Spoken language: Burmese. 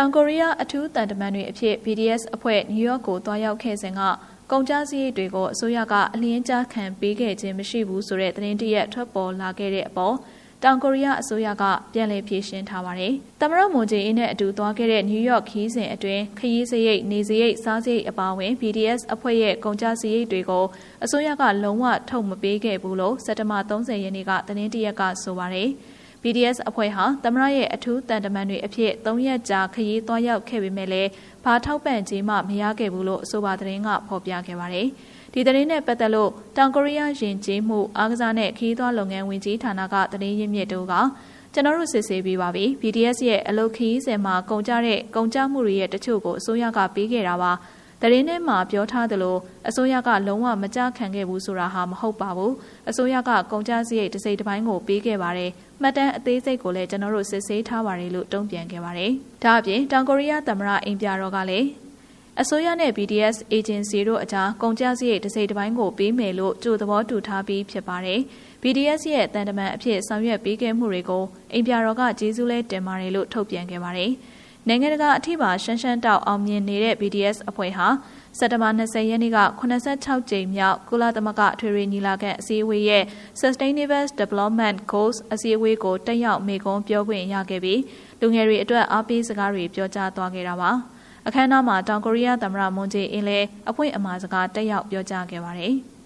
တောင်ကိုရီးယားအထူးတန်တမန်တွေအဖြစ် BDS အဖွဲ့နယူးယောက်ကိုတွားရောက်ခဲ့စဉ်ကကုန်ကျစရိတ်တွေကိုအစိုးရကအလင်းကြားခံပေးခဲ့ခြင်းမရှိဘူးဆိုတဲ့သတင်းတရက်ထွက်ပေါ်လာခဲ့တဲ့အပေါ်တောင်ကိုရီးယားအစိုးရကပြန်လည်ဖြေရှင်းထားပါတယ်။သမရမွန်ဂျေအင်းနဲ့အတူသွားခဲ့တဲ့နယူးယောက်ခီးစဉ်အတွင်းခရီးစရိတ်နေစရိတ်စားစရိတ်အပါအဝင် BDS အဖွဲ့ရဲ့ကုန်ကျစရိတ်တွေကိုအစိုးရကလုံးဝထုတ်မပေးခဲ့ဘူးလို့စက်တဘာ30ရက်နေ့ကသတင်းတရက်ကဆိုပါတယ်။ BDS အဖွဲ့ဟာသမရရဲ့အထူးတန်တမန်တွေအဖြစ်၃ရက်ကြာခရီးသွားရောက်ခဲ့ပေမဲ့လည်းဘာထောက်ပံ့ခြင်းမှမရခဲ့ဘူးလို့အဆိုပါသတင်းကဖော်ပြခဲ့ပါတယ်။ဒီသတင်းနဲ့ပတ်သက်လို့တောင်ကိုရီးယားယဉ်ကျေးမှုအားကစားနဲ့ခရီးသွားလုပ်ငန်းဝင်ကြီးဌာနကသတင်းရင်းမြစ်တို့ကကျွန်တော်တို့စစ်ဆေးပြီးပါပြီ BDS ရဲ့အလုပ်ခရီးစဉ်မှာကုန်ကြတဲ့ကုန်ကြမှုတွေရဲ့တချို့ကိုအစိုးရကပေးခဲ့တာပါ။ တရင်ထဲမှာပြောထားသလိုအစိုးရကလုံးဝမကြခံခဲ့ဘူးဆိုတာဟာမဟုတ်ပါဘူးအစိုးရကကုန်ကျစရိတ်တစ်စိတ်တစ်ပိုင်းကိုပေးခဲ့ပါတယ်မှတ်တမ်းအသေးစိတ်ကိုလည်းကျွန်တော်တို့စစ်ဆေးထားပါတယ်လို့တုံ့ပြန်ခဲ့ပါတယ်ဒါအပြင်တောင်ကိုရီးယားသမ္မတအိမ်ပြတော်ကလည်းအစိုးရနဲ့ BDS agency တို့အကြားကုန်ကျစရိတ်တစ်စိတ်တစ်ပိုင်းကိုပေးမယ်လို့ကြိုသဘောတူထားပြီးဖြစ်ပါတယ်။ BDS ရဲ့တန်တမန်အဖြစ်ဆောင်ရွက်ပေးခဲ့မှုတွေကိုအိမ်ပြတော်ကကျေးဇူးလဲတင်ပါတယ်လို့ထုတ်ပြန်ခဲ့ပါတယ်။ နိုင်ငံတကာအထိပါရှမ်းရှမ်းတောက်အောင်မြင်နေတဲ့ BDS အဖွဲ့ဟာစက်တဘာ20ရက်နေ့က86ကြိမ်မြောက်ကုလသမဂ္ဂထွေထွေညီလာခံအစည်းအဝေးရဲ့ Sustainable Development Goals အစည်းအဝေးကိုတက်ရောက်မေကွန်းပြောခွင့်ရခဲ့ပြီးလူငယ်တွေအတွက်အားပေးစကားတွေပြောကြားသွားခဲ့တာပါအခမ်းအနားမှာတောင်ကိုရီးယားသမ္မတမွန်ဂျေအင်းလည်းအဖွင့်အမှာစကားတက်ရောက်ပြောကြားခဲ့ပါတယ်။